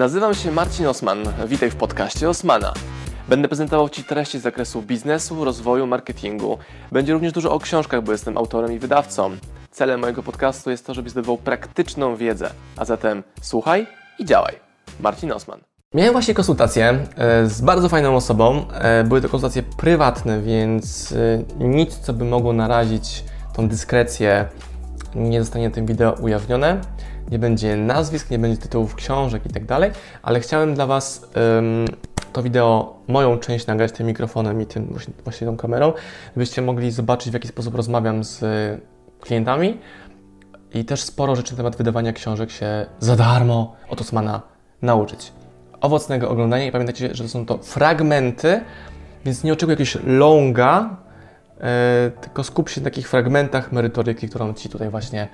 Nazywam się Marcin Osman. Witaj w podcaście Osmana. Będę prezentował Ci treści z zakresu biznesu, rozwoju, marketingu. Będzie również dużo o książkach, bo jestem autorem i wydawcą. Celem mojego podcastu jest to, żebyś zdobywał praktyczną wiedzę. A zatem słuchaj i działaj. Marcin Osman. Miałem właśnie konsultację e, z bardzo fajną osobą. E, były to konsultacje prywatne, więc e, nic, co by mogło narazić tą dyskrecję, nie zostanie na tym wideo ujawnione. Nie będzie nazwisk, nie będzie tytułów książek i tak dalej, ale chciałem dla Was um, to wideo, moją część nagrać tym mikrofonem i tym właśnie, właśnie tą kamerą, żebyście mogli zobaczyć, w jaki sposób rozmawiam z klientami i też sporo rzeczy na temat wydawania książek się za darmo od Osmana nauczyć. Owocnego oglądania i pamiętajcie, że to są to fragmenty, więc nie oczekuj jakiegoś longa, E, tylko skup się na takich fragmentach merytoryki, którą Ci tutaj właśnie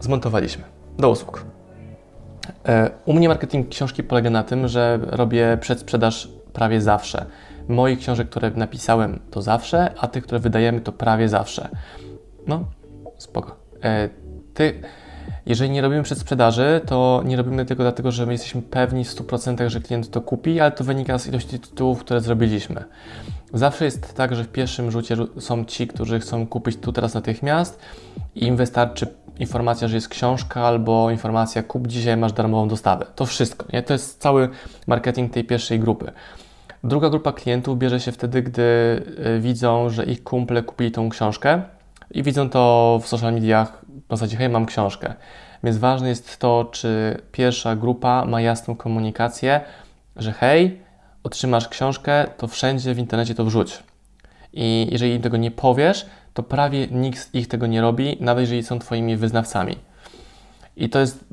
zmontowaliśmy. Do usług. E, u mnie marketing książki polega na tym, że robię przedsprzedaż prawie zawsze. Moich książek, które napisałem, to zawsze, a tych, które wydajemy, to prawie zawsze. No, spoko. E, ty, jeżeli nie robimy przedsprzedaży, to nie robimy tego dlatego, że my jesteśmy pewni w 100%, że klient to kupi, ale to wynika z ilości tytułów, które zrobiliśmy. Zawsze jest tak, że w pierwszym rzucie są ci, którzy chcą kupić tu teraz natychmiast i im wystarczy informacja, że jest książka albo informacja kup dzisiaj, masz darmową dostawę. To wszystko. Nie? To jest cały marketing tej pierwszej grupy. Druga grupa klientów bierze się wtedy, gdy y, widzą, że ich kumple kupili tą książkę i widzą to w social mediach w zasadzie, hej, mam książkę. Więc ważne jest to, czy pierwsza grupa ma jasną komunikację, że hej, otrzymasz książkę, to wszędzie w internecie to wrzuć. I jeżeli im tego nie powiesz, to prawie nikt z ich tego nie robi, nawet jeżeli są Twoimi wyznawcami. I to jest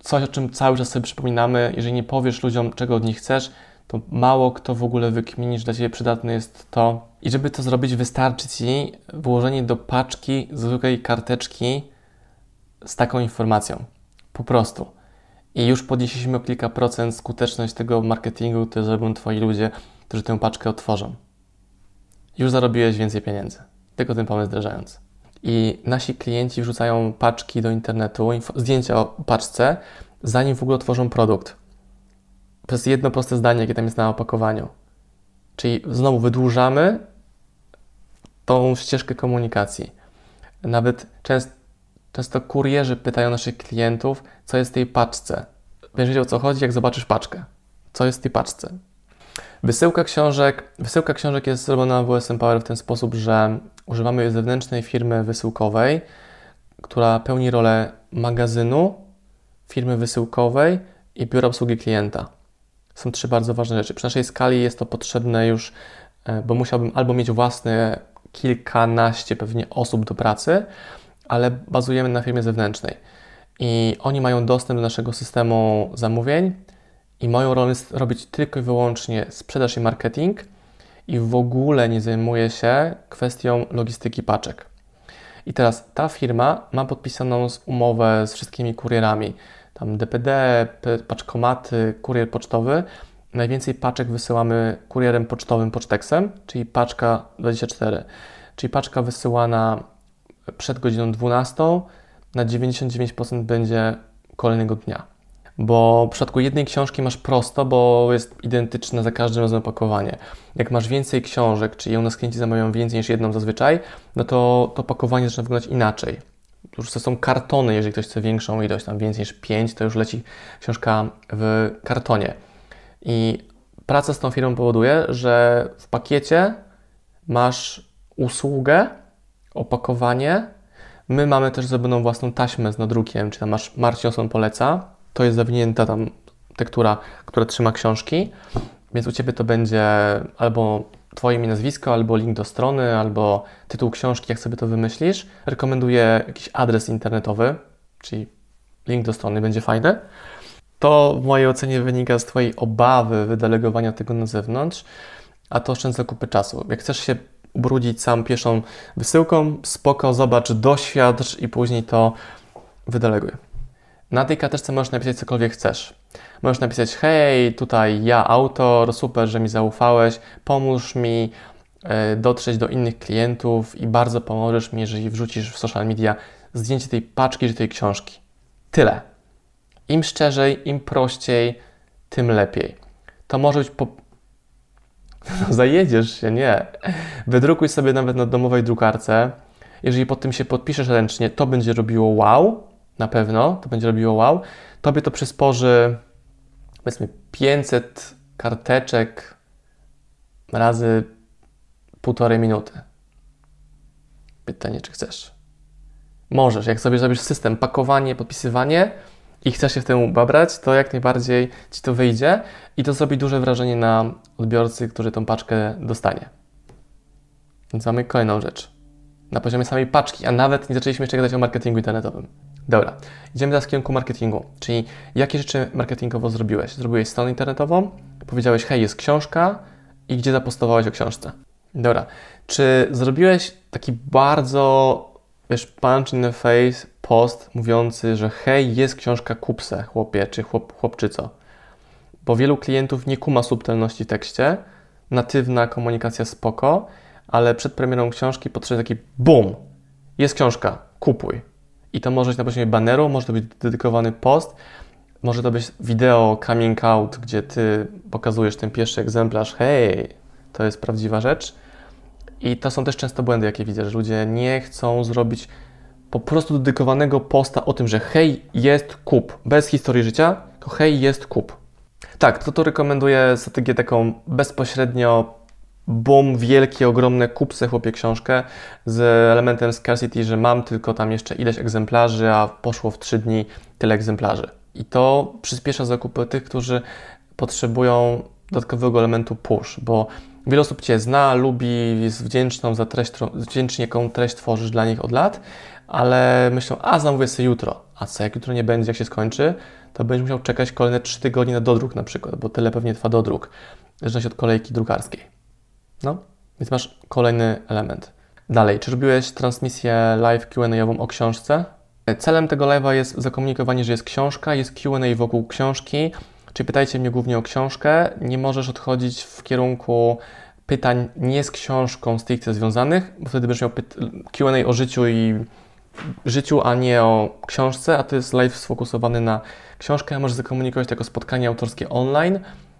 coś, o czym cały czas sobie przypominamy. Jeżeli nie powiesz ludziom, czego od nich chcesz, to mało kto w ogóle wykmini, że dla Ciebie przydatne jest to. I żeby to zrobić, wystarczy Ci włożenie do paczki zwykłej karteczki z taką informacją. Po prostu. I już podnieśliśmy o kilka procent skuteczność tego marketingu, który zrobią Twoi ludzie, którzy tę paczkę otworzą. Już zarobiłeś więcej pieniędzy, tylko ten pomysł wdrażając. I nasi klienci wrzucają paczki do internetu, zdjęcia o paczce, zanim w ogóle otworzą produkt. Przez jedno proste zdanie, jakie tam jest na opakowaniu. Czyli znowu wydłużamy tą ścieżkę komunikacji. Nawet często Często kurierzy pytają naszych klientów, co jest w tej paczce. Będziesz wiedział, o co chodzi, jak zobaczysz paczkę. Co jest w tej paczce? Wysyłka książek, wysyłka książek jest zrobiona w WSM Power w ten sposób, że używamy zewnętrznej firmy wysyłkowej, która pełni rolę magazynu, firmy wysyłkowej i biura obsługi klienta. Są trzy bardzo ważne rzeczy. Przy naszej skali jest to potrzebne już, e, bo musiałbym albo mieć własne kilkanaście pewnie osób do pracy, ale bazujemy na firmie zewnętrznej. I oni mają dostęp do naszego systemu zamówień i moją rolą jest robić tylko i wyłącznie sprzedaż i marketing i w ogóle nie zajmuję się kwestią logistyki paczek. I teraz ta firma ma podpisaną umowę z wszystkimi kurierami, tam DPD, paczkomaty, kurier pocztowy. Najwięcej paczek wysyłamy kurierem pocztowym Poczteksem, czyli paczka 24, czyli paczka wysyłana przed godziną 12 na 99% będzie kolejnego dnia. Bo w przypadku jednej książki masz prosto, bo jest identyczne za każdym razem opakowanie. Jak masz więcej książek, czyli u nas klienci zamawiają więcej niż jedną zazwyczaj, no to to opakowanie zaczyna wyglądać inaczej. Już to są kartony, jeżeli ktoś chce większą ilość, tam więcej niż 5, to już leci książka w kartonie. I praca z tą firmą powoduje, że w pakiecie masz usługę, opakowanie. My mamy też zrobioną własną taśmę z nadrukiem, czy tam masz Marcin Osman poleca. To jest zawinięta tam tektura, która trzyma książki, więc u Ciebie to będzie albo Twoje imię, nazwisko, albo link do strony, albo tytuł książki, jak sobie to wymyślisz. Rekomenduję jakiś adres internetowy, czyli link do strony, będzie fajne. To w mojej ocenie wynika z Twojej obawy wydelegowania tego na zewnątrz, a to oszczędza kupy czasu. Jak chcesz się ubrudzić sam pierwszą wysyłką, spoko, zobacz, doświadcz i później to wydeleguj. Na tej karteczce możesz napisać cokolwiek chcesz. Możesz napisać, hej, tutaj ja autor, super, że mi zaufałeś, pomóż mi e, dotrzeć do innych klientów i bardzo pomożesz mi, jeżeli wrzucisz w social media zdjęcie tej paczki czy tej książki. Tyle. Im szczerzej, im prościej, tym lepiej. To może być po... Zajedziesz się, nie. Wydrukuj sobie nawet na domowej drukarce. Jeżeli pod tym się podpiszesz ręcznie, to będzie robiło wow, na pewno, to będzie robiło wow. Tobie to przysporzy, powiedzmy, 500 karteczek razy półtorej minuty. Pytanie, czy chcesz? Możesz, jak sobie zrobisz system pakowanie, podpisywanie i chcesz się w tym babrać, to jak najbardziej Ci to wyjdzie i to zrobi duże wrażenie na odbiorcy, który tą paczkę dostanie. Więc mamy kolejną rzecz. Na poziomie samej paczki, a nawet nie zaczęliśmy jeszcze gadać o marketingu internetowym. Dobra, idziemy teraz w kierunku marketingu, czyli jakie rzeczy marketingowo zrobiłeś? Zrobiłeś stronę internetową, powiedziałeś, hej, jest książka i gdzie zapostowałeś o książce? Dobra, czy zrobiłeś taki bardzo, wiesz, punch in the face post mówiący, że hej, jest książka, kupse, chłopie czy chłop, chłopczyco? Bo wielu klientów nie kuma subtelności w tekście, natywna komunikacja spoko, ale przed premierą książki potrzebuje taki BUM! Jest książka, kupuj. I to może być na poziomie baneru, może to być dedykowany post, może to być wideo coming out, gdzie ty pokazujesz ten pierwszy egzemplarz, hej, to jest prawdziwa rzecz. I to są też często błędy, jakie widzę, że ludzie nie chcą zrobić po prostu dedykowanego posta o tym, że hej, jest kup, bez historii życia, tylko hej, jest kup. Tak, to to rekomenduję strategię taką bezpośrednio bum, wielkie, ogromne kupce chłopie książkę z elementem scarcity, że mam tylko tam jeszcze ileś egzemplarzy, a poszło w 3 dni tyle egzemplarzy. I to przyspiesza zakupy tych, którzy potrzebują dodatkowego elementu push, bo wiele osób Cię zna, lubi, jest wdzięczną za treść, wdzięcznie jaką treść tworzysz dla nich od lat, ale myślą, a zamówię sobie jutro. A co, jak jutro nie będzie, jak się skończy, to będziesz musiał czekać kolejne 3 tygodnie na dodruk na przykład, bo tyle pewnie trwa dodruk, w zależności od kolejki drukarskiej. No, więc masz kolejny element. Dalej, czy robiłeś transmisję live Q&A o książce? Celem tego live'a jest zakomunikowanie, że jest książka, jest Q&A wokół książki, czy pytajcie mnie głównie o książkę. Nie możesz odchodzić w kierunku pytań nie z książką stricte związanych, bo wtedy będziesz miał Q&A o życiu i życiu, a nie o książce, a to jest live sfokusowany na książkę. Możesz zakomunikować jako spotkanie autorskie online,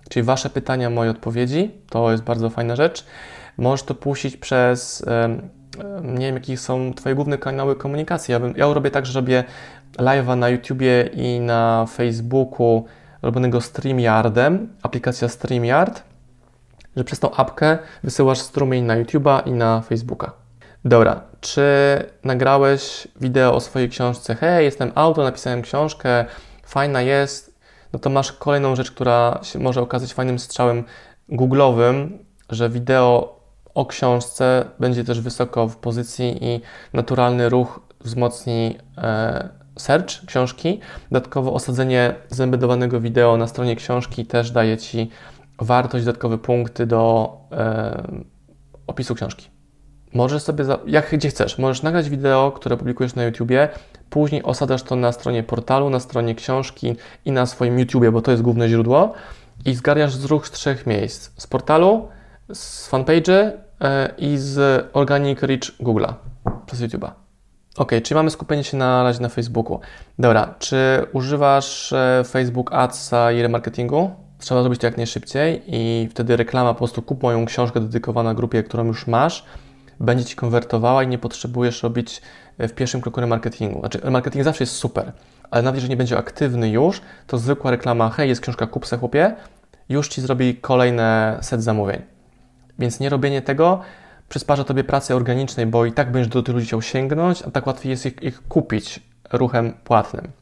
czyli Wasze pytania, moje odpowiedzi. To jest bardzo fajna rzecz. Możesz to puścić przez, nie wiem, jakie są Twoje główne kanały komunikacji. Ja, bym, ja robię tak, że robię live'a na YouTubie i na Facebooku robionego StreamYardem, aplikacja StreamYard, że przez tą apkę wysyłasz strumień na YouTube'a i na Facebooka. Dobra, czy nagrałeś wideo o swojej książce? Hej, jestem autor, napisałem książkę, fajna jest. No to masz kolejną rzecz, która się może okazać fajnym strzałem Google'owym, że wideo o książce będzie też wysoko w pozycji i naturalny ruch wzmocni e, search książki. Dodatkowo osadzenie zembedowanego wideo na stronie książki też daje Ci wartość, dodatkowe punkty do e, opisu książki. Możesz sobie, za, jak gdzie chcesz, możesz nagrać wideo, które publikujesz na YouTubie, później osadzasz to na stronie portalu, na stronie książki i na swoim YouTubie, bo to jest główne źródło i zgarniasz z ruch z trzech miejsc. Z portalu, z fanpage'y e, i z Organic Reach Google'a przez YouTube'a. Ok, czyli mamy skupienie się na razie na Facebooku. Dobra, czy używasz e, Facebook Adsa i remarketingu? Trzeba zrobić to jak najszybciej i wtedy reklama po prostu kup moją książkę dedykowaną grupie, którą już masz, będzie Ci konwertowała i nie potrzebujesz robić e, w pierwszym kroku remarketingu. Znaczy, marketing zawsze jest super, ale nawet jeżeli nie będzie aktywny już, to zwykła reklama, hej, jest książka, kup chłopie, już Ci zrobi kolejne set zamówień. Więc nie robienie tego przysparza Tobie pracy organicznej, bo i tak będziesz do tych ludzi chciał sięgnąć, a tak łatwiej jest ich, ich kupić ruchem płatnym.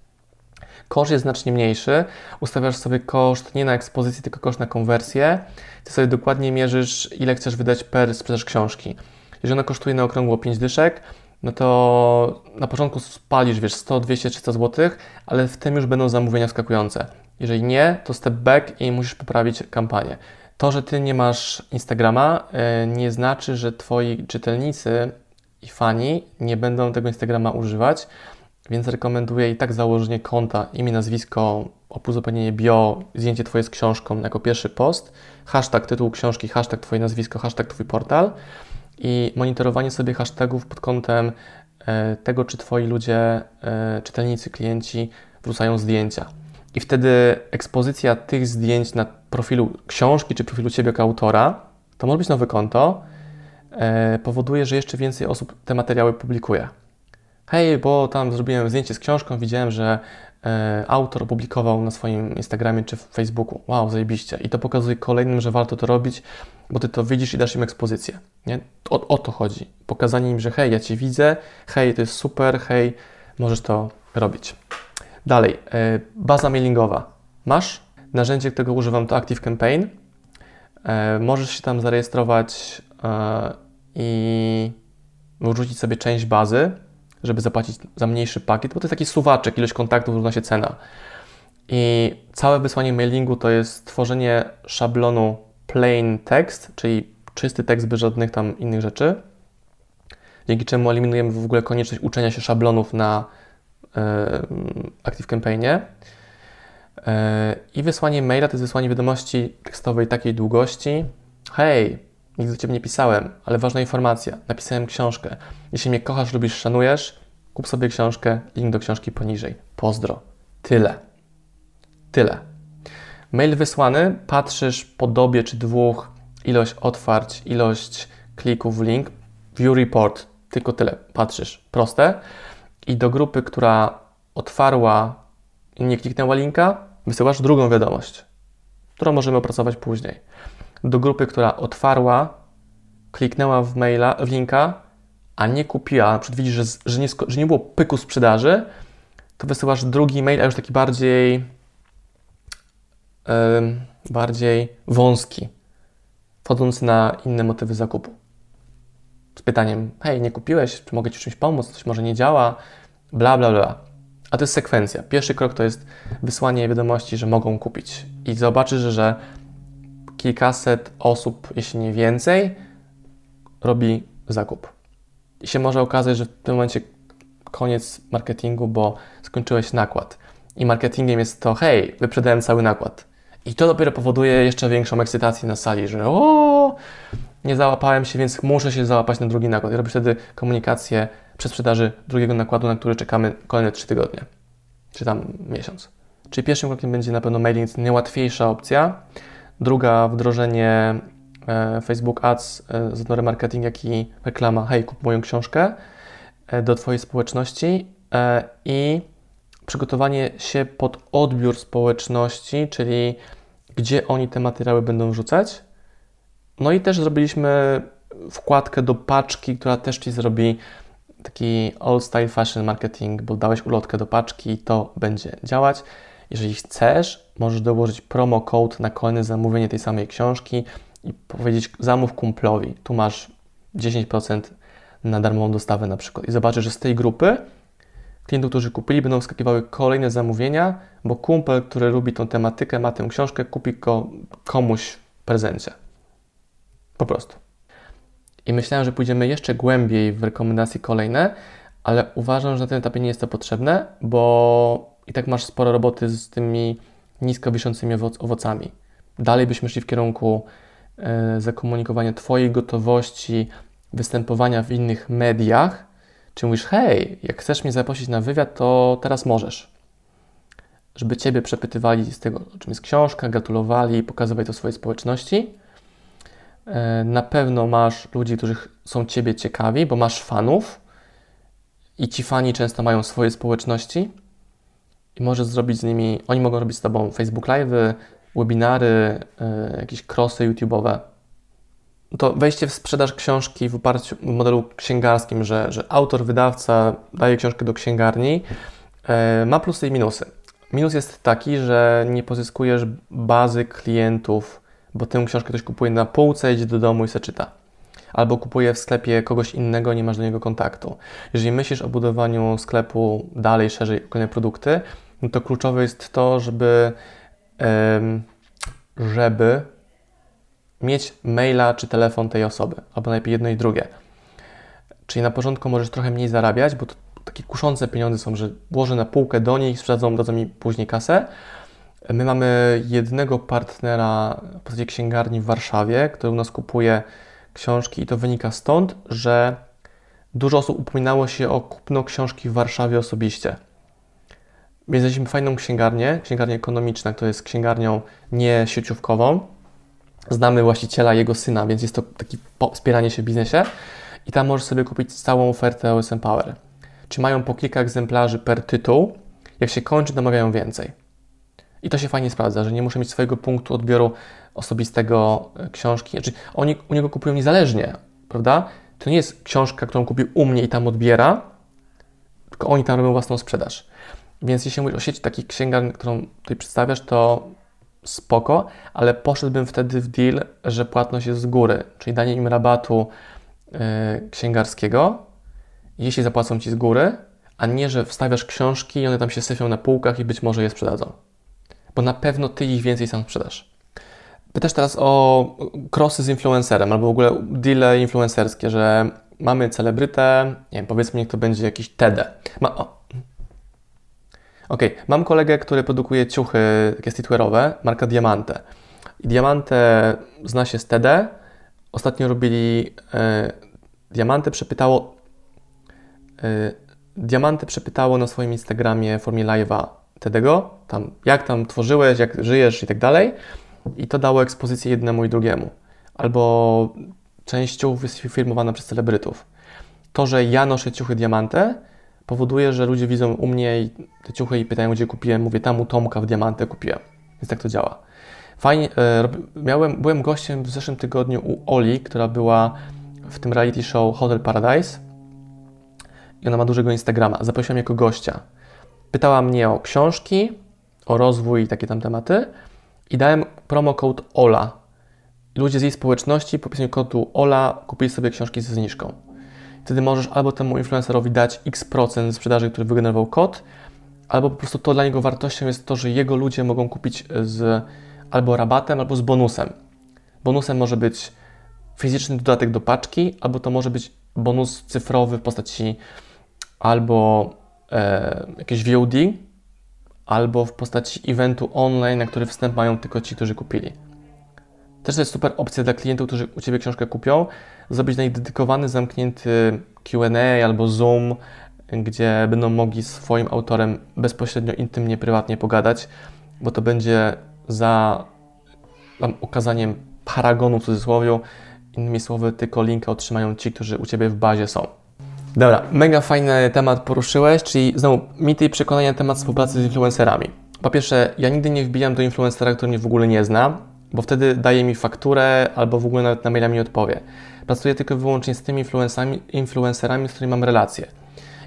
Koszt jest znacznie mniejszy. Ustawiasz sobie koszt nie na ekspozycji, tylko koszt na konwersję. Ty sobie dokładnie mierzysz, ile chcesz wydać per sprzedaż książki. Jeżeli ona kosztuje na okrągło 5 dyszek, no to na początku spalisz, wiesz, 100, 200, 300 zł, ale w tym już będą zamówienia wskakujące. Jeżeli nie, to step back i musisz poprawić kampanię. To, że ty nie masz Instagrama, e, nie znaczy, że twoi czytelnicy i fani nie będą tego Instagrama używać, więc rekomenduję i tak założenie konta, imię, nazwisko, uzupełnienie bio, zdjęcie Twoje z książką jako pierwszy post, hashtag tytuł książki, hashtag Twoje nazwisko, hashtag Twój portal i monitorowanie sobie hashtagów pod kątem e, tego, czy Twoi ludzie, e, czytelnicy, klienci wrzucają zdjęcia. i wtedy ekspozycja tych zdjęć na profilu książki czy profilu Ciebie jako autora, to może być nowe konto, e, powoduje, że jeszcze więcej osób te materiały publikuje. Hej, bo tam zrobiłem zdjęcie z książką, widziałem, że autor opublikował na swoim Instagramie czy Facebooku. Wow, zajebiście. I to pokazuje kolejnym, że warto to robić, bo Ty to widzisz i dasz im ekspozycję. Nie? O, o to chodzi. Pokazanie im, że hej, ja Cię widzę, hej, to jest super, hej, możesz to robić. Dalej, e, baza mailingowa. Masz? Narzędzie, którego używam to Active Campaign. E, możesz się tam zarejestrować e, i wrzucić sobie część bazy, żeby zapłacić za mniejszy pakiet, bo to jest taki suwaczek, ilość kontaktów równa się cena. I całe wysłanie mailingu to jest tworzenie szablonu plain text, czyli czysty tekst bez żadnych tam innych rzeczy, dzięki czemu eliminujemy w ogóle konieczność uczenia się szablonów na Active Campaignie. E, I wysłanie maila to jest wysłanie wiadomości tekstowej takiej długości. Hej, nigdy do Ciebie nie pisałem, ale ważna informacja. Napisałem książkę. Jeśli mnie kochasz, lubisz, szanujesz, kup sobie książkę, link do książki poniżej. Pozdro. Tyle. Tyle. Mail wysłany, patrzysz po dobie czy dwóch, ilość otwarć, ilość klików w link, view report, tylko tyle. Patrzysz. Proste i do grupy, która otwarła i nie kliknęła linka, wysyłasz drugą wiadomość, którą możemy opracować później. Do grupy, która otwarła, kliknęła w maila, w linka, a nie kupiła, na przykład widzisz, że, że, nie, że nie było pyku sprzedaży, to wysyłasz drugi mail, a już taki bardziej bardziej wąski, wchodząc na inne motywy zakupu z pytaniem: Hej, nie kupiłeś, czy mogę Ci czymś pomóc, coś może nie działa, bla, bla, bla. A to jest sekwencja. Pierwszy krok to jest wysłanie wiadomości, że mogą kupić. I zobaczysz, że kilkaset osób, jeśli nie więcej, robi zakup. I się może okazać, że w tym momencie koniec marketingu, bo skończyłeś nakład. I marketingiem jest to, hej, wyprzedałem cały nakład. I to dopiero powoduje jeszcze większą ekscytację na sali, że o, nie załapałem się, więc muszę się załapać na drugi nakład. I robię wtedy komunikację sprzedaży drugiego nakładu, na który czekamy kolejne 3 tygodnie, czy tam miesiąc. Czyli pierwszym krokiem będzie na pewno mailing, to najłatwiejsza opcja. Druga, wdrożenie e, Facebook Ads, e, zarówno marketing, jak i reklama. Hej, kup moją książkę e, do Twojej społeczności i przygotowanie się pod odbiór społeczności, czyli gdzie oni te materiały będą wrzucać no i też zrobiliśmy wkładkę do paczki, która też Ci zrobi taki old style fashion marketing, bo dałeś ulotkę do paczki i to będzie działać. Jeżeli chcesz, możesz dołożyć promo code na kolejne zamówienie tej samej książki i powiedzieć zamów kumplowi. Tu masz 10% na darmową dostawę na przykład. I zobaczysz, że z tej grupy klientów, którzy kupili, będą wskakiwały kolejne zamówienia, bo kumpel, który lubi tą tematykę, ma tę książkę, kupi go komuś w prezencie. Po prostu. I myślałem, że pójdziemy jeszcze głębiej w rekomendacje kolejne, ale uważam, że na tym etapie nie jest to potrzebne, bo i tak masz sporo roboty z tymi nisko wiszącymi owocami. Dalej byśmy szli w kierunku e, zakomunikowania Twojej gotowości występowania w innych mediach, czy mówisz, hej, jak chcesz mnie zaprosić na wywiad, to teraz możesz. Żeby Ciebie przepytywali z tego, czym jest książka, gratulowali, pokazywali to swojej społeczności. E, na pewno masz ludzi, którzy są Ciebie ciekawi, bo masz fanów i ci fani często mają swoje społeczności i możesz zrobić z nimi, oni mogą robić z Tobą Facebook Live, webinary, e, jakieś crossy YouTube'owe. To wejście w sprzedaż książki w oparciu w modelu księgarskim, że, że autor, wydawca daje książkę do księgarni, e, ma plusy i minusy. Minus jest taki, że nie pozyskujesz bazy klientów bo tę książkę ktoś kupuje na półce, idzie do domu i se czyta. Albo kupuje w sklepie kogoś innego, nie masz do niego kontaktu. Jeżeli myślisz o budowaniu sklepu dalej, szerzej, kolejne produkty, no to kluczowe jest to, żeby, żeby mieć maila czy telefon tej osoby, albo najlepiej jedno i drugie. Czyli na początku możesz trochę mniej zarabiać, bo to takie kuszące pieniądze są, że włożę na półkę do nich, sprzedadzą, dadzą mi później kasę, My mamy jednego partnera w postaci księgarni w Warszawie, który u nas kupuje książki i to wynika stąd, że dużo osób upominało się o kupno książki w Warszawie osobiście. Znaleźliśmy fajną księgarnię, księgarnię ekonomiczna, która jest księgarnią nie sieciówkową. Znamy właściciela, jego syna, więc jest to takie wspieranie się w biznesie. I tam możesz sobie kupić całą ofertę OSM Power. Czy mają po kilka egzemplarzy per tytuł. Jak się kończy, namawiają więcej. I to się fajnie sprawdza, że nie muszę mieć swojego punktu odbioru osobistego e, książki. Znaczy, oni u niego kupują niezależnie, prawda? To nie jest książka, którą kupił u mnie i tam odbiera, tylko oni tam robią własną sprzedaż. Więc jeśli mówisz o sieci takich księgarni, którą tutaj przedstawiasz, to spoko, ale poszedłbym wtedy w deal, że płatność jest z góry, czyli danie im rabatu yy, księgarskiego, jeśli zapłacą Ci z góry, a nie, że wstawiasz książki i one tam się syfią na półkach i być może je sprzedadzą. Bo na pewno Ty ich więcej sam sprzedasz. Pytasz teraz o crossy z influencerem, albo w ogóle deale influencerskie, że mamy celebrytę, nie wiem, powiedzmy, niech to będzie jakiś TED. Ma, o. Ok, mam kolegę, który produkuje ciuchy takie streetwearowe, marka Diamante. I Diamante zna się z TED. Ostatnio robili e, Diamante przepytało e, Diamante przepytało na swoim Instagramie w formie live'a TEDego, tam jak tam tworzyłeś, jak żyjesz i tak dalej. I to dało ekspozycję jednemu i drugiemu. Albo część ciuchów jest filmowana przez celebrytów. To, że ja noszę ciuchy Diamante, powoduje, że ludzie widzą u mnie te ciuchy i pytają, gdzie kupiłem. Mówię, tam u Tomka w Diamante kupiłem. Więc tak to działa. Fajnie, e, miałem, byłem gościem w zeszłym tygodniu u Oli, która była w tym reality show Hotel Paradise i ona ma dużego Instagrama. Zaprosiłem jako gościa. Pytała mnie o książki, o rozwój i takie tam tematy i dałem promo code OLA. Ludzie z jej społeczności po kodu OLA kupili sobie książki ze zniżką. Wtedy możesz albo temu influencerowi dać x procent sprzedaży, który wygenerował kod, albo po prostu to dla niego wartością jest to, że jego ludzie mogą kupić z albo rabatem, albo z bonusem. Bonusem może być fizyczny dodatek do paczki, albo to może być bonus cyfrowy w postaci albo e, jakieś VOD, albo w postaci eventu online, na który wstęp mają tylko ci, którzy kupili. Też to jest super opcja dla klientów, którzy u Ciebie książkę kupią, zrobić na nich dedykowany, zamknięty Q&A albo Zoom, gdzie będą mogli z swoim autorem bezpośrednio, intymnie, prywatnie pogadać, bo to będzie za tam, okazaniem paragonu w cudzysłowie. Innymi słowy, tylko linka otrzymają ci, którzy u Ciebie w bazie są. Dobra, mega fajny temat poruszyłeś, czyli znowu mity i przekonania na temat współpracy z influencerami. Po pierwsze, ja nigdy nie wbijam do influencera, który mnie w ogóle nie zna, bo wtedy daje mi fakturę albo w ogóle nawet na maila mi odpowie. Pracuję tylko i wyłącznie z tymi influencerami, influencerami, z którymi mam relacje.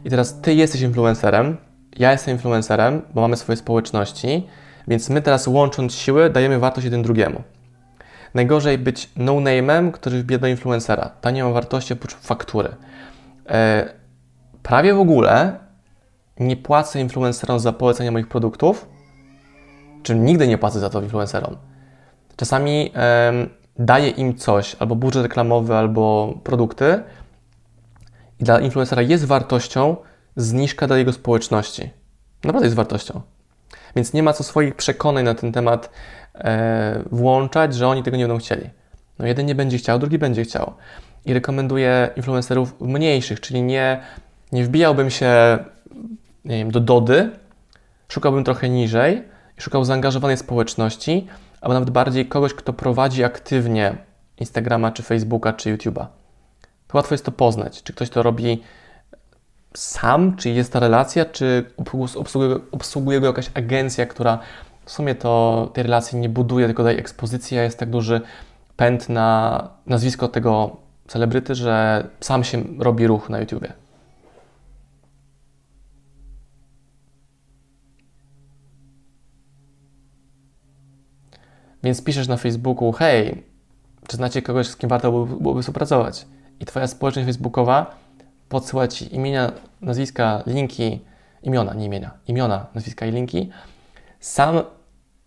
I teraz Ty jesteś influencerem, ja jestem influencerem, bo mamy swoje społeczności, więc my teraz łącząc siły dajemy wartość jeden drugiemu. Najgorzej być no-name'em, który wbija do influencera. Ta nie ma wartości oprócz faktury. E, prawie w ogóle nie płacę influencerom za polecenie moich produktów, czy nigdy nie płacę za to influencerom. Czasami daję im coś, albo budżet reklamowy, albo produkty i dla influencera jest wartością zniżka dla jego społeczności. Naprawdę jest wartością. Więc nie ma co swoich przekonań na ten temat e, włączać, że oni tego nie będą chcieli. No jeden nie będzie chciał, drugi będzie chciał i rekomenduję influencerów mniejszych, czyli nie, nie wbijałbym się nie wiem, do Dody, szukałbym trochę niżej szukał zaangażowanej społeczności, albo nawet bardziej kogoś, kto prowadzi aktywnie Instagrama, czy Facebooka, czy YouTube'a. To łatwo jest to poznać, czy ktoś to robi sam, czy jest ta relacja, czy obsługuje, obsługuje go jakaś agencja, która w sumie to tej relacji nie buduje, tylko daje ekspozycję, jest tak duży pęd na nazwisko tego celebryty, że sam się robi ruch na YouTubie. Więc piszesz na Facebooku, hej, czy znacie kogoś, z kim warto byłoby, współpracować? I Twoja społeczność facebookowa podsyła Ci imienia, nazwiska, linki, imiona, nie imienia, imiona, nazwiska i linki. Sam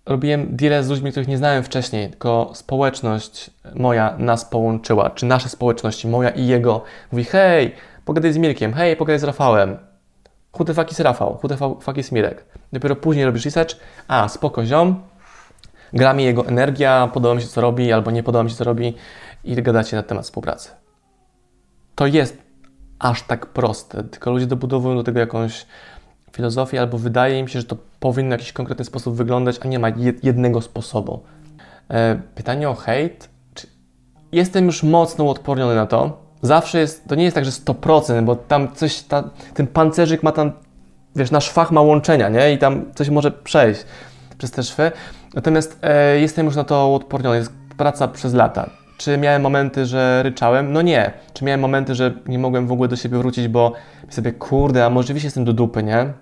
robiłem deal z ludźmi, których nie znałem wcześniej, tylko społeczność moja nas połączyła, czy nasze społeczności, moja i jego, mówi hej, pogadaj z Mirkiem, hej, pogadaj z Rafałem. Who the fuck is Rafał? Who the fuck is Mirek? Dopiero później robisz research, a spoko ziom, gra mi jego energia, podoba mi się co robi, albo nie podoba mi się co robi i gadacie na temat współpracy. To jest aż tak proste, tylko ludzie dobudowują do tego jakąś filozofii, albo wydaje im się, że to powinno w jakiś konkretny sposób wyglądać, a nie ma jednego sposobu. E, pytanie o hejt. Jestem już mocno uodporniony na to. Zawsze jest, to nie jest tak, że 100%, bo tam coś, ta, ten pancerzyk ma tam, wiesz, nasz fach ma łączenia, nie? I tam coś może przejść przez te szwy. Natomiast e, jestem już na to uodporniony. Jest praca przez lata. Czy miałem momenty, że ryczałem? No nie. Czy miałem momenty, że nie mogłem w ogóle do siebie wrócić, bo sobie, kurde, a może jestem do dupy, nie?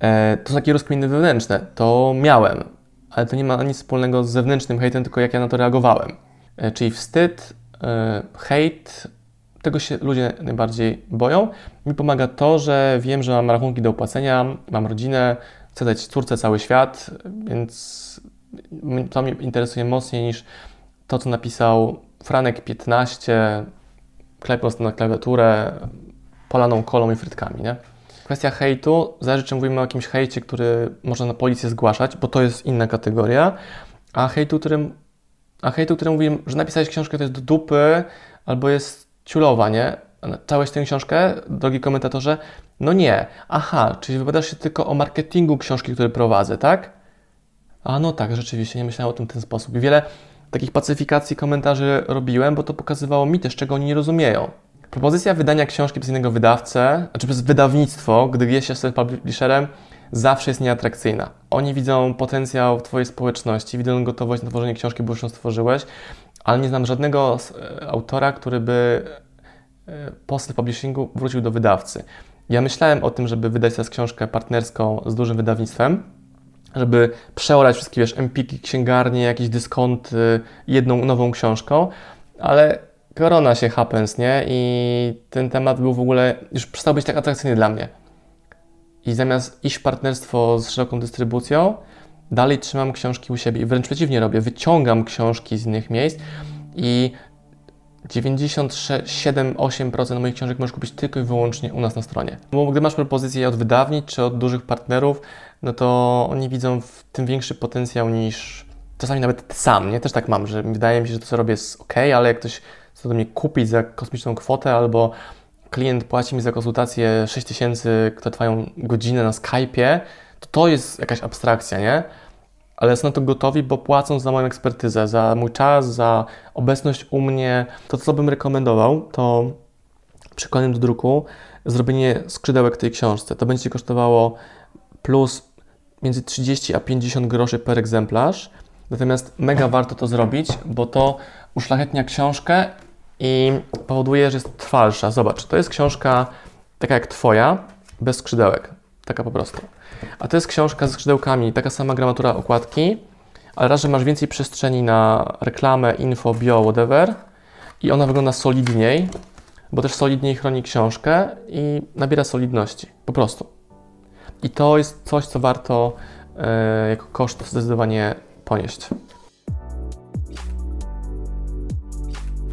E, to są takie rozkminy wewnętrzne. To miałem, ale to nie ma nic wspólnego z zewnętrznym hejtem, tylko jak ja na to reagowałem. E, czyli wstyd, e, hejt, tego się ludzie najbardziej boją. Mi pomaga to, że wiem, że mam rachunki do opłacenia, mam rodzinę, chcę dać córce cały świat, więc to mnie interesuje mocniej niż to, co napisał Franek 15, klepiąc na klawiaturę polaną kolą i frytkami, nie? Kwestia hejtu, zależy czy mówimy o jakimś hejcie, który można na policję zgłaszać, bo to jest inna kategoria, a hejtu, którym, a hejtu, którym mówimy, że napisałeś książkę, to jest do dupy, albo jest ciulowa, nie? Czytałeś tę książkę, drogi komentatorze? No nie. Aha, czyli wypowiadasz się tylko o marketingu książki, który prowadzę, tak? A no tak, rzeczywiście, nie myślałem o tym w ten sposób. Wiele takich pacyfikacji komentarzy robiłem, bo to pokazywało mi też, czego oni nie rozumieją. Propozycja wydania książki przez innego wydawcę, znaczy przez wydawnictwo, gdy jest się self-publisherem, zawsze jest nieatrakcyjna. Oni widzą potencjał w Twojej społeczności, widzą gotowość na tworzenie książki, bo już ją stworzyłeś, ale nie znam żadnego e, autora, który by e, po self-publishingu wrócił do wydawcy. Ja myślałem o tym, żeby wydać teraz książkę partnerską z dużym wydawnictwem, żeby przeorać wszystkie, wiesz, empiki, księgarnie, jakieś dyskonty jedną nową książką, ale korona się happens, nie? I ten temat był w ogóle, już przestał być tak atrakcyjny dla mnie. I zamiast iść w partnerstwo z szeroką dystrybucją, dalej trzymam książki u siebie i wręcz przeciwnie robię, wyciągam książki z innych miejsc i 97-8% moich książek możesz kupić tylko i wyłącznie u nas na stronie. Bo gdy masz propozycję od wydawnic czy od dużych partnerów, no to oni widzą w tym większy potencjał niż czasami nawet sam, nie? Też tak mam, że wydaje mi się, że to co robię jest ok, ale jak ktoś chce do mnie kupić za kosmiczną kwotę albo klient płaci mi za konsultację 6 tysięcy, które trwają godzinę na Skype'ie, to to jest jakaś abstrakcja, nie? Ale są na to gotowi, bo płacą za moją ekspertyzę, za mój czas, za obecność u mnie. To, co bym rekomendował, to przykładem do druku zrobienie skrzydełek tej książce. To będzie kosztowało plus między 30 a 50 groszy per egzemplarz. Natomiast mega warto to zrobić, bo to uszlachetnia książkę i powoduje, że jest trwalsza. Zobacz, to jest książka taka jak Twoja, bez skrzydełek. Taka po prostu. A to jest książka z skrzydełkami, taka sama gramatura okładki, ale raz, że masz więcej przestrzeni na reklamę, info, bio, whatever i ona wygląda solidniej, bo też solidniej chroni książkę i nabiera solidności, po prostu. I to jest coś, co warto e, jako koszt zdecydowanie ponieść.